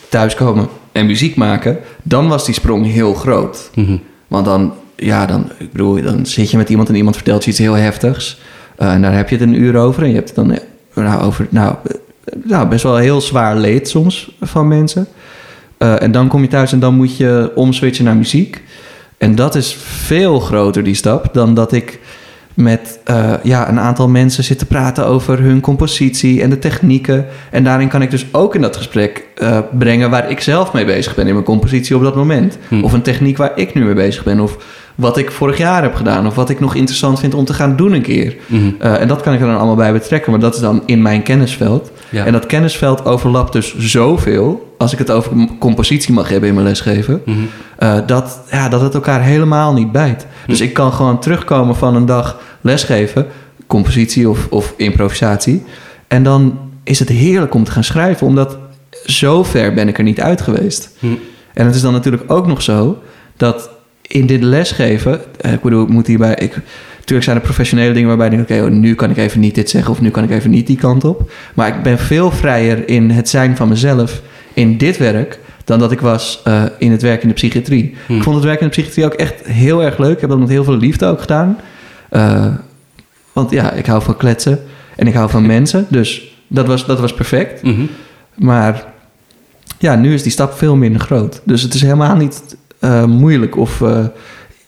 thuiskomen en muziek maken, dan was die sprong heel groot. Mhm. Want dan, ja, dan, ik bedoel, dan zit je met iemand en iemand vertelt je iets heel heftigs. Eh, en daar heb je het een uur over. En je hebt het dan eh, nou, over, nou, eh, nou, best wel heel zwaar leed soms van mensen. En dan kom je thuis en dan moet je omswitchen naar muziek. En dat is veel groter, die stap, dan dat ik met ja, een aantal mensen zit te praten over hun compositie en de technieken. En daarin kan ik dus ook in dat gesprek brengen waar ik zelf mee bezig ben in mijn compositie op dat moment. Hm. Of een techniek waar ik nu mee bezig ben. Of wat ik vorig jaar heb gedaan. Of wat ik nog interessant vind om te gaan doen een keer. Mhm. Eh, en dat kan ik er dan allemaal bij betrekken. Maar dat is dan in mijn kennisveld. Ja. En dat kennisveld overlapt dus zoveel. Als ik het over compositie mag hebben in mijn lesgeven. Mhm. eh, dat, ja, dat het elkaar helemaal niet bijt. Dus ik kan gewoon terugkomen van een dag lesgeven. Compositie of, of improvisatie. En dan is het heerlijk om te gaan schrijven. Omdat zo ver ben ik er niet uit geweest. En het is dan natuurlijk ook nog zo dat in dit lesgeven, eh, ik bedoel, ik moet hierbij, ik, natuurlijk zijn er professionele dingen waarbij ik denk, oké, oh, nu kan ik even niet dit zeggen of nu kan ik even niet die kant op. Maar ik ben veel vrijer in het zijn van mezelf in dit werk dan dat ik was eh, in het werk in de psychiatrie. Hm. Ik vond het werk in de psychiatrie ook echt heel erg leuk. Ik heb dat met heel veel liefde ook gedaan. Eh, want ja, ik hou van kletsen en ik hou van [laughs] mensen. Dus Dat was, dat was perfect. Mhm. Maar ja, nu is die stap veel minder groot. Dus het is helemaal niet eh, moeilijk of, eh,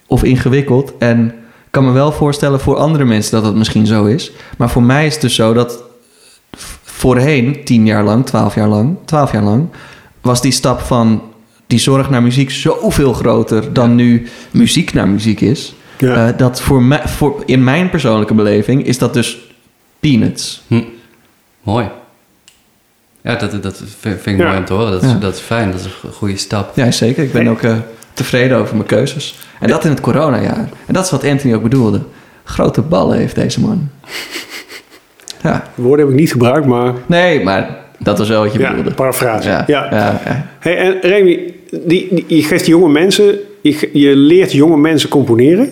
of ingewikkeld. En ik kan me wel voorstellen voor andere mensen dat het misschien zo is. Maar voor mij is het dus zo dat voorheen, tien jaar lang, twaalf jaar lang, twaalf jaar lang, was die stap van die zorg naar muziek zoveel groter dan nu muziek naar muziek is. Ja. Eh, dat voor mij, voor, in mijn persoonlijke beleving is dat dus peanuts. Mooi. Ja, dat, dat vind ik Ja. mooi om te horen. Dat is, Ja. dat is fijn. Dat is een goede stap. Ja, zeker. Ik ben ook eh, tevreden over mijn keuzes. En dat in het coronajaar. En dat is wat Anthony ook bedoelde. Grote ballen heeft deze man. [laughs] Ja, Woorden heb ik niet gebruikt, maar nee, maar dat was wel wat je ja, bedoelde. parafrase. Ja, Ja. ja, ja. Hey, en Remy, die, die, je geeft jonge mensen, je, leert jonge mensen componeren.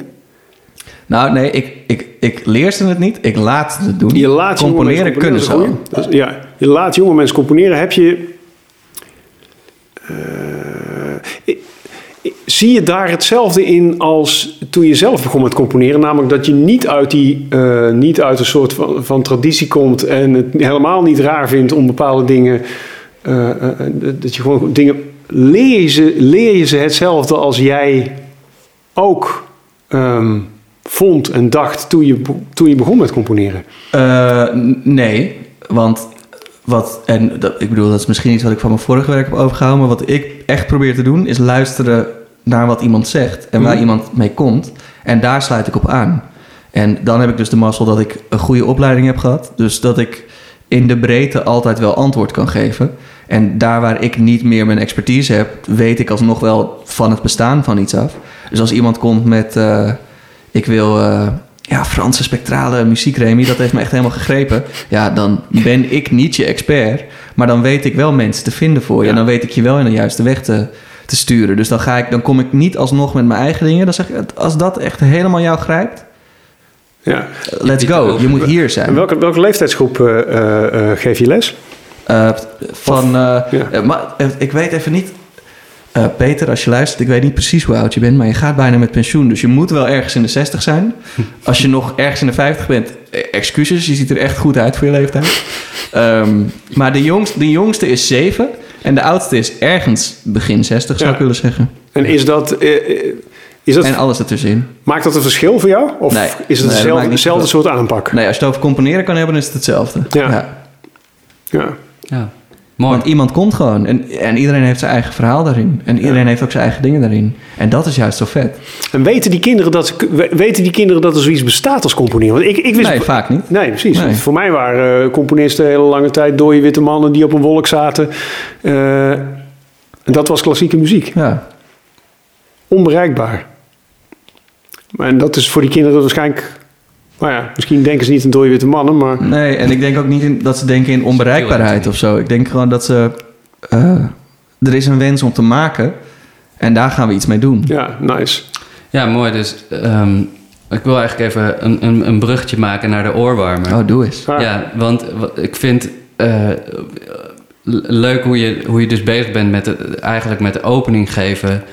Nou, nee, ik, ik, ik leer ze het niet. Ik laat ze het doen. Je laat jonge Componeren mensen kunnen ze componeren, al. Dus, ja, je laat jonge mensen componeren. Heb je... eh, zie je daar hetzelfde in als toen je zelf begon met componeren? Namelijk dat je niet uit, die, eh, niet uit een soort van, van traditie komt... en het helemaal niet raar vindt om bepaalde dingen... eh, eh, dat je gewoon dingen... Leer je, ze, leer je ze hetzelfde als jij ook ehm, vond en dacht toen je, toen je begon met componeren? Nee, want wat, en dat, ik bedoel, dat is misschien iets wat ik van mijn vorige werk heb overgehouden, maar wat ik echt probeer te doen is luisteren naar wat iemand zegt en waar Mhm. iemand mee komt. En daar sluit ik op aan. En dan heb ik dus de mazzel dat ik een goede opleiding heb gehad. Dus dat ik in de breedte altijd wel antwoord kan geven. En daar waar ik niet meer mijn expertise heb, weet ik alsnog wel van het bestaan van iets af. Dus als iemand komt met, eh, ik wil eh, ja, Franse spectrale muziek, Remy, dat heeft me echt helemaal gegrepen. Ja, dan ben ik niet je expert, maar dan weet ik wel mensen te vinden voor je. Ja. En dan weet ik je wel in de juiste weg te, te sturen. Dus dan, ga ik, dan kom ik niet alsnog met mijn eigen dingen. Dan zeg ik, als dat echt helemaal jou grijpt, Ja. let's go. Je moet hier zijn. Welke, welke leeftijdsgroep eh, eh, eh, geef je les? Van, ja. maar ik weet even niet. Peter, als je luistert, ik weet niet precies hoe oud je bent, maar je gaat bijna met pensioen. Dus je moet wel ergens in de 60 zijn. [laughs] Als je nog ergens in de 50 bent, eh, excuses, je ziet er echt goed uit voor je leeftijd. Ehm, maar de jongste, de jongste is 7 en de oudste is ergens begin 60, zou Ja. ik willen zeggen. En is dat, eh, eh, is dat En alles ertussenin. maakt dat een verschil voor jou? Of Nee. is het Nee, dat dezelfde, soort aanpak? Nee, als je het over componeren kan hebben, dan is het hetzelfde. Ja. ja. Ja. Mooi. Want iemand komt gewoon. En, en iedereen heeft zijn eigen verhaal daarin. En iedereen heeft ook zijn eigen dingen daarin. En dat is juist zo vet. En weten die, kinderen dat, ze- weten die kinderen dat er zoiets bestaat als componeren? Want ik, ik wist Nee, vaak niet. Nee, precies. Nee. Voor mij waren eh, componisten hele lange tijd dode witte mannen die op een wolk zaten. Eh, en dat was klassieke muziek. Ja. Onbereikbaar. En dat is voor die kinderen waarschijnlijk... Nou ja, misschien denken ze niet aan dode witte mannen, maar... Nee, en ik denk ook niet in, dat ze denken in onbereikbaarheid of zo. Ik denk gewoon dat ze... eh, er is een wens om te maken. En daar gaan we iets mee doen. Ja, nice. Ja, mooi. Dus ehm, ik wil eigenlijk even een, een, een bruggetje maken naar de oorwarmer. Oh, doe eens. Ah, Ja, want wa- ik vind eh, leuk hoe je, hoe je dus bezig bent met het, eigenlijk met de opening geven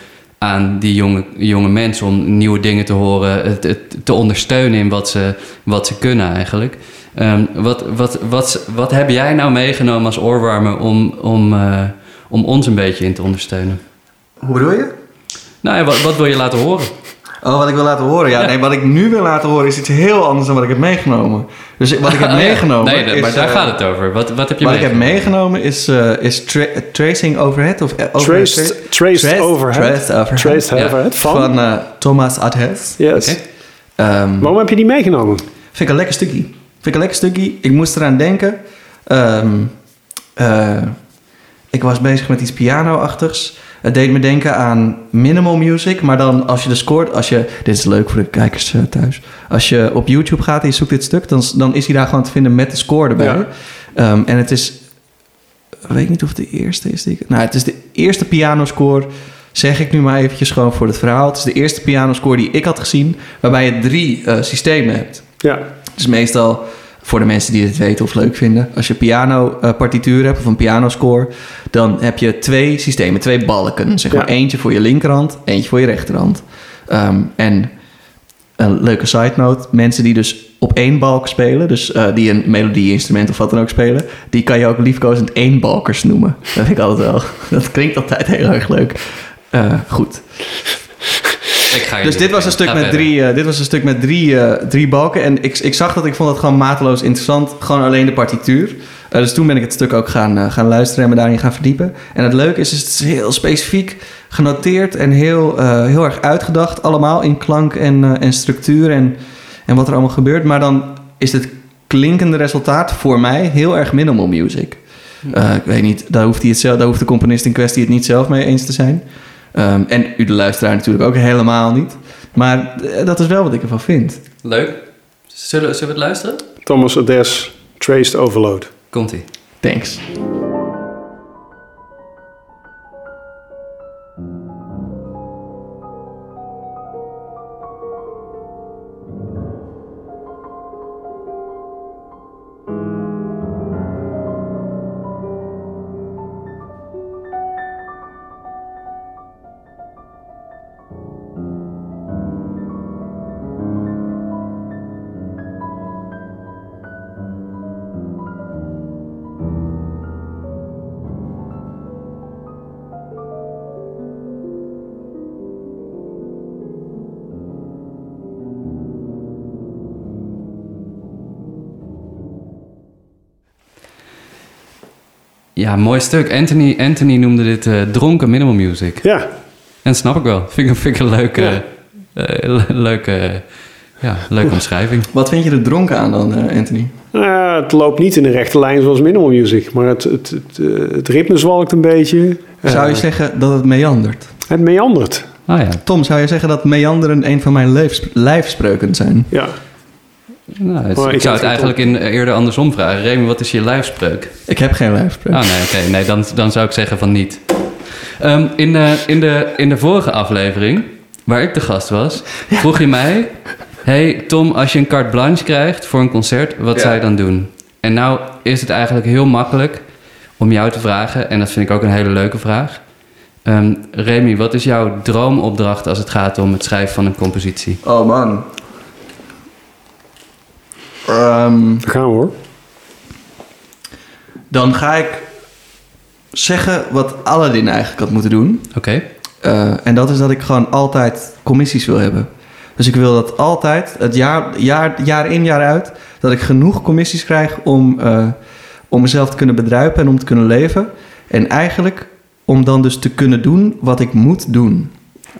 aan die jonge, jonge mensen om nieuwe dingen te horen, het te ondersteunen in wat ze, wat ze kunnen eigenlijk. Ehm, wat, wat, wat, wat heb jij nou meegenomen als oorwarmer om, om, eh, om ons een beetje in te ondersteunen? Hoe bedoel je? Nou ja, wat, wat wil je laten horen? Oh, wat ik wil laten horen. Ja, Ja. nee, wat ik nu wil laten horen is iets heel anders dan wat ik heb meegenomen. Dus wat ik heb [laughs] Oh meegenomen. Nee, is, maar daar eh, gaat het over. Wat, wat heb je Wat ik heb meegenomen? is, eh, is tra- Tracing Overhead. Of, eh, overhead Traced, traced, Traced- overhead. Traced Overhead. Traced Ja. overhead. Van? Van Thomas Adhes. yes. Oké. Ehm, Waarom heb je die meegenomen? Vind ik een lekker stukje. Vind ik een lekker stukje. Ik moest eraan denken. Ehm, eh, ik was bezig met iets piano-achtigs. Het deed me denken aan minimal music. Maar dan als je de scoort... Als je, dit is leuk voor de kijkers eh, thuis. Als je op YouTube gaat en je zoekt dit stuk... dan, dan is hij daar gewoon te vinden met de score erbij. Ja. Ehm, en het is... Ik weet niet of het de eerste is. Die ik, nou, het is de eerste pianoscore... Zeg ik nu maar eventjes gewoon voor het verhaal. Het is de eerste pianoscore die ik had gezien... waarbij je drie eh, systemen hebt. Ja. Dus meestal, voor de mensen die dit weten of leuk vinden, als je piano-partituur hebt of een pianoscore, dan heb je twee systemen, twee balken. Zeg maar Ja. eentje voor je linkerhand, eentje voor je rechterhand. Ehm, en een leuke side note: mensen die dus op één balk spelen. Dus eh, die een melodie-instrument of wat dan ook spelen. Die kan je ook liefkozend éénbalkers noemen. Dat vind ik altijd wel. [laughs] Dat klinkt altijd heel erg leuk. Eh, goed. Ik ga je Dus dit was een stuk met drie, eh, dit was een stuk met drie, eh, drie balken. En ik, ik zag dat, ik vond dat gewoon mateloos interessant. Gewoon alleen de partituur. Eh, dus toen ben ik het stuk ook gaan, eh, gaan luisteren en me daarin gaan verdiepen. En het leuke is, is het is heel specifiek genoteerd en heel, eh, heel erg uitgedacht. Allemaal in klank en, eh, en structuur en, en wat er allemaal gebeurt. Maar dan is het klinkende resultaat voor mij heel erg minimal music. Eh, ik weet niet, daar hoeft, hij het zelf, daar hoeft de componist in kwestie het niet zelf mee eens te zijn. Ehm, en u de luisteraar natuurlijk ook helemaal niet. Maar eh, dat is wel wat ik ervan vind. Leuk. Zullen, zullen we het luisteren? Thomas Ades, Traced Overload. Komt-ie. Thanks. Ja, mooi stuk. Anthony, Anthony noemde dit eh, dronken minimal music. Ja, En snap ik wel. Vind ik, vind ik een leuke, Ja. eh, le- leuke, ja, leuke omschrijving. Wat vind je er dronken aan dan, eh, Anthony? Nou, het loopt niet in een rechte lijn zoals minimal music, maar het, het, het, eh, het ritme zwalkt een beetje. Zou je Eh, zeggen dat het meandert? Het meandert. Ah ja. Tom, zou je zeggen dat meanderen een van mijn lijfsp- lijfspreuken zijn? Ja, Nou, het- ik zou het eigenlijk in, eerder andersom vragen. Remy, wat is je lijfspreuk? Ik heb geen lijfspreuk. Ah nee, oké. Nee, dan, dan zou ik zeggen van niet. Ehm, in, de, in, de, in de vorige aflevering, waar ik de gast was, vroeg je mij... hey Tom, als je een carte blanche krijgt voor een concert, wat Ja. zou je dan doen? En nou is het eigenlijk heel makkelijk om jou te vragen... en dat vind ik ook een hele leuke vraag... Ehm, Remy, wat is jouw droomopdracht als het gaat om het schrijven van een compositie? Oh man. Ehm, daar gaan we hoor. dan ga ik zeggen wat Aladdin eigenlijk had moeten doen. Oké, Eh, en dat is dat ik gewoon altijd commissies wil hebben. Dus ik wil dat altijd, het jaar, jaar, jaar in jaar uit, dat ik genoeg commissies krijg om, eh, om mezelf te kunnen bedruipen en om te kunnen leven. En eigenlijk om dan dus te kunnen doen wat ik moet doen.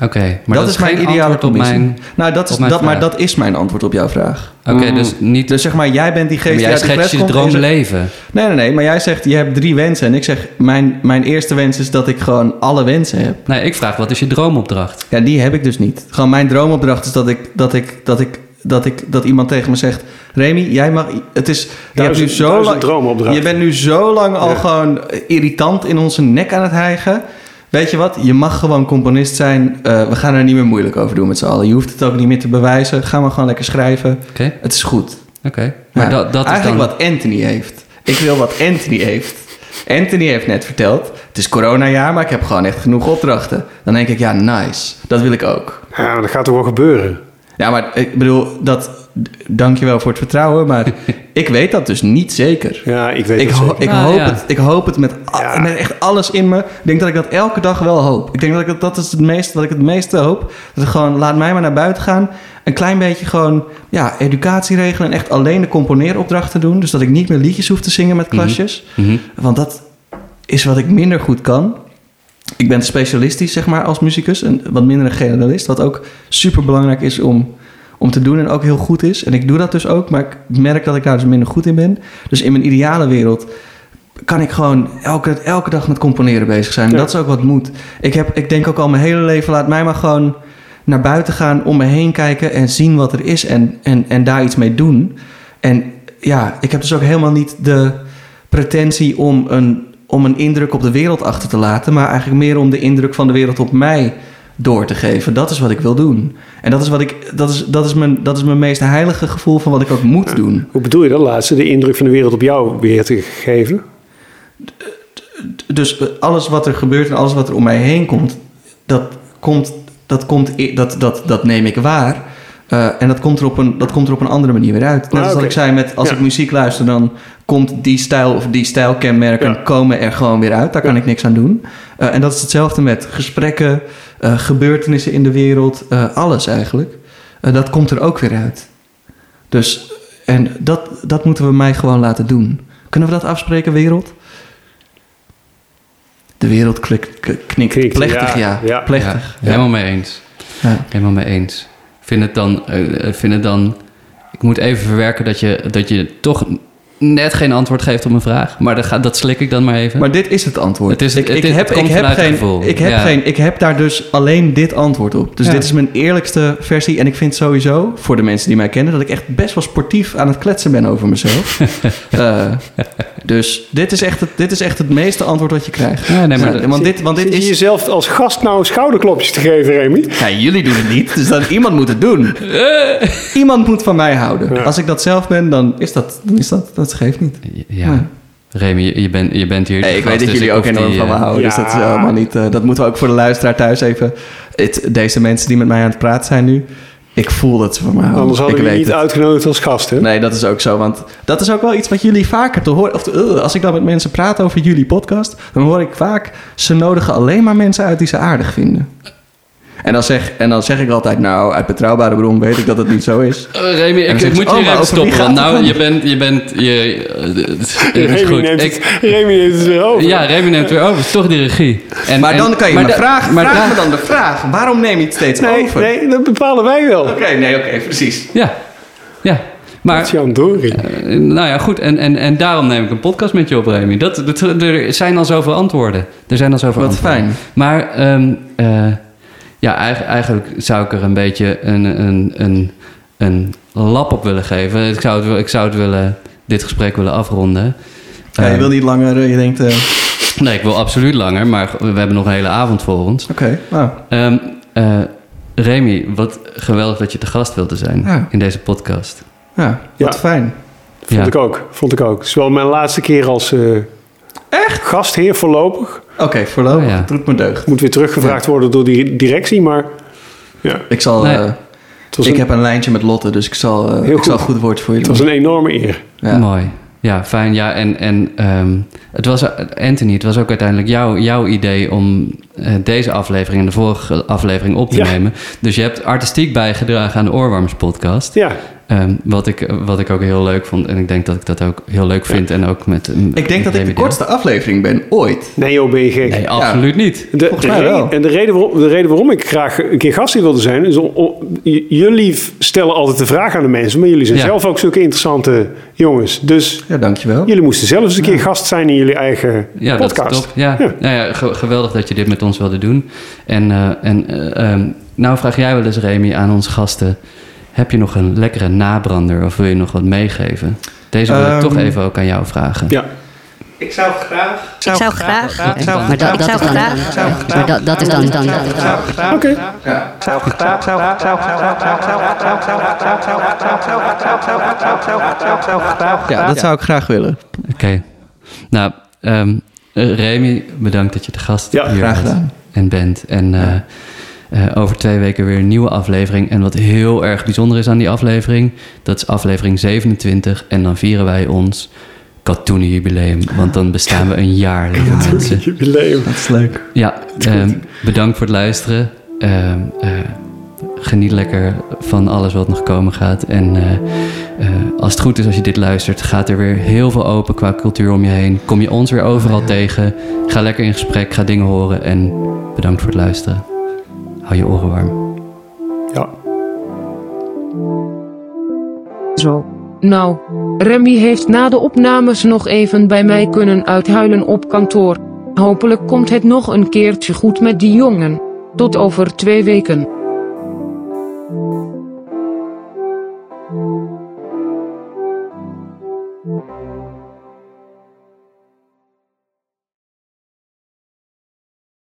Oké. Maar dat, is mijn geen ideale antwoord op mijn... nou, dat is, dat, maar dat is mijn antwoord op jouw vraag. Oké, Mm. dus niet... Dus zeg maar, jij bent die geest maar die jij uit de schetst fles je komt en je droomleven. Nee, nee, nee. Maar jij zegt, je hebt drie wensen. En ik zeg, mijn, mijn eerste wens is dat ik gewoon alle wensen heb. Nee, ik vraag, wat is je droomopdracht? Ja, die heb ik dus niet. Gewoon mijn droomopdracht is dat ik, dat ik, dat ik, dat ik, dat iemand tegen me zegt... Remy, jij mag... Het is... Je, hebt nu zo lang, je bent nu zo lang al Ja. gewoon irritant in onze nek aan het hijgen. Weet je wat? Je mag gewoon componist zijn. Eh, we gaan er niet meer moeilijk over doen met z'n allen. Je hoeft het ook niet meer te bewijzen. Ga maar gewoon lekker schrijven. Oké, Het is goed. oké. Maar Ja, dat, dat is eigenlijk dan... wat Anthony heeft. Ik wil wat Anthony heeft. Anthony heeft net verteld, het is coronajaar, maar ik heb gewoon echt genoeg opdrachten. Dan denk ik, ja, nice. Dat wil ik ook. Ja, maar dat gaat toch wel gebeuren. Ja, maar ik bedoel, dat, dankjewel voor het vertrouwen, maar [laughs] ik weet dat dus niet zeker. Ja, ik weet Ik, ho- zeker. ik, Nou, hoop ja. het, ik hoop het met, a- Ja. met echt alles in me. Ik denk dat ik dat elke dag wel hoop. Ik denk dat ik dat, dat is het meeste, wat ik het meeste hoop. Dat ik gewoon, laat mij maar naar buiten gaan. Een klein beetje gewoon, ja, educatie regelen en echt alleen de componeeropdrachten doen. Dus dat ik niet meer liedjes hoef te zingen met klasjes. Mhm. Want dat is wat ik minder goed kan. Ik ben specialistisch, zeg maar, als muzikus. En wat minder een generalist. Wat ook super belangrijk is om, om te doen en ook heel goed is. En ik doe dat dus ook, maar ik merk dat ik daar dus minder goed in ben. Dus in mijn ideale wereld kan ik gewoon elke, elke dag met componeren bezig zijn. Ja. dat is ook wat moet. Ik, heb, ik denk ook al mijn hele leven, laat mij maar gewoon naar buiten gaan, om me heen kijken en zien wat er is en, en, en daar iets mee doen. En ja, ik heb dus ook helemaal niet de pretentie om een, om een indruk op de wereld achter te laten, maar eigenlijk meer om de indruk van de wereld op mij door te geven. Dat is wat ik wil doen. En dat is, wat ik, dat is, dat is, mijn, dat is mijn meest heilige gevoel van wat ik ook moet doen. Hoe bedoel je dat laatste? De indruk van de wereld op jou weer te geven? Dus alles wat er gebeurt en alles wat er om mij heen komt, dat, komt, dat, komt, dat, dat, dat neem ik waar. Eh, en dat komt, er op een, dat komt er op een andere manier weer uit. Net Ah, als dat oké. ik zei, met, als Ja. ik muziek luister, dan komt die stijl of die stijlkenmerken Ja. komen er gewoon weer uit. Daar kan Ja. ik niks aan doen. Eh, en dat is hetzelfde met gesprekken, eh, gebeurtenissen in de wereld, eh, alles eigenlijk. Dat komt er ook weer uit. Dus, en dat, dat moeten we mij gewoon laten doen. Kunnen we dat afspreken, wereld? De wereld knikt. Knikt, Plechtig, ja. ja, ja. Plechtig. Ja, helemaal mee eens. Ja. Helemaal mee eens. Vind het dan, eh, vind het dan... Ik moet even verwerken dat je, dat je toch net geen antwoord geeft op mijn vraag. Maar dat, gaat, dat slik ik dan maar even. Maar dit is het antwoord. Het is- ik, het ik is- heb, het ik heb geen, gevoel. ik heb Ja. geen, ik heb daar dus alleen dit antwoord op. Dus Ja. dit is mijn eerlijkste versie. En ik vind sowieso, voor de mensen die mij kennen, dat ik echt best wel sportief aan het kletsen ben over mezelf. [laughs] Eh, dus dit is, echt het, dit is echt het meeste antwoord wat je krijgt. Ja, nee, maar want dit, want dit Zit je is. jezelf als gast nou schouderklopjes te geven, Remy? Ja, jullie doen het niet, dus dan iemand moet het doen. Iemand moet van mij houden. Ja. Als ik dat zelf ben, dan is dat, dan is dat, dat geeft niet. ja. Remy, je, bent, je bent hier. Hey, ik weet dat dus jullie ook enorm die, van me eh, houden. Dus dat is helemaal niet. eh, dat moeten we ook voor de luisteraar thuis even. Deze mensen die met mij aan het praten zijn nu. Ik voel dat ze van me houden. Anders hadden ik we je weet niet het. uitgenodigd als gast, hè? Nee, dat is ook zo. Want dat is ook wel iets wat jullie vaker te horen. Of te- uh, als ik dan met mensen praat over jullie podcast, dan hoor ik vaak. Ze nodigen alleen maar mensen uit die ze aardig vinden. En dan zeg, en dan zeg ik altijd, nou, uit betrouwbare bron weet ik dat het niet zo is. [laughs] Eh, Remy, ik, ik moet oh, hier maar even stoppen. Want nou, het je bent, je bent, je, [laughs] het is- het is Remy goed. neemt, Ik, het, Remy neemt het weer over. ja, Remy neemt weer over. Het is toch die regie. En, Maar en- dan kan je maar vraag da- me dan de vraag. Waarom neem je het steeds nee, over? nee, dat bepalen wij wel. Oké, nee, oké, precies. Ja, ja. Maar, Jan Dorie. eh, nou ja, goed. En, en, en daarom neem ik een podcast met je op, Remy. Dat, dat, er zijn al zoveel antwoorden. Er zijn al zoveel Wat antwoorden. fijn. Maar ehm, eh, ja, eigenlijk, zou ik er een beetje een, een, een, een lap op willen geven. Ik zou het, ik zou het willen, dit gesprek willen afronden. Ja, je Ehm, wil niet langer, eh, je denkt... eh, Nee, ik wil absoluut langer, maar we hebben nog een hele avond voor ons. Oké, nou, Ehm eh, Remy, wat geweldig dat je te gast wilde zijn Ja. in deze podcast. ja, wat Ja. fijn. Vond Ja. ik ook. Vond ik ook. Het is wel mijn laatste keer als eh Echt? gastheer voorlopig. Oké, voorlopig. Ja. Het doet me deugd. Moet weer teruggevraagd worden door die directie, maar ja, Ik zal... Nee. eh, het ik een, heb een lijntje met Lotte, dus ik zal, eh, Heel ik zal een goed. goed woordje voor het jullie was een enorme eer. Ja. Mooi. Ja, fijn. Ja, en, en ehm, het was, Anthony, het was ook uiteindelijk jouw, jouw idee om eh, deze aflevering en de vorige aflevering op te Ja. nemen. Dus je hebt artistiek bijgedragen aan de Oorwarmers podcast. Ja, Ehm, wat, ik, wat ik ook heel leuk vond. En ik denk dat ik dat ook heel leuk vind. En ook met. Ik denk dat ik de kortste aflevering ben ooit. nee joh, ben je gek. Nee, absoluut niet. De, Volgens de mij reden- wel. En de reden, waarom, de reden waarom ik graag een keer gastheer wilde zijn, is om, jullie stellen altijd de vraag aan de mensen, maar jullie zijn Ja. zelf ook zulke interessante jongens. Dus Ja, dankjewel. jullie moesten zelf eens een keer gast zijn in jullie eigen Ja, podcast. dat is top. Ja, Ja. Nou ja ge- geweldig dat je dit met ons wilde doen. En, eh, en eh, ehm, nou vraag jij wel eens, Remy, aan onze gasten... heb je nog een lekkere nabrander of wil je nog wat meegeven? Deze wil ik Ehm, toch even ook aan jou vragen. Ja, Ik zou graag... Ik zou graag. zou Maar dat, dat is dan. Maar dat, dat is dan. dan, dan. oké. Ja, dat zou ik graag willen. Oké. Nou, ehm, eh, Remy, bedankt dat je de gast Ja, hier graag gedaan. en bent. En eh, over twee weken weer een nieuwe aflevering. En wat heel erg bijzonder is aan die aflevering... dat is aflevering 27. En dan vieren wij ons katoenen jubileum. Want dan bestaan we een jaar, lieve mensen. Jubileum. Dat is leuk. Ja, ehm, bedankt voor het luisteren. Ehm, eh, geniet lekker van alles wat nog komen gaat. En eh, eh, als het goed is als je dit luistert, gaat er weer heel veel open qua cultuur om je heen. Kom je ons weer overal tegen. Ga lekker in gesprek, ga dingen horen. En bedankt voor het luisteren. Hou je oren warm. Ja. Zo. Nou, Remy heeft na de opnames nog even bij mij kunnen uithuilen op kantoor. Hopelijk komt het nog een keertje goed met die jongen. Tot over twee weken.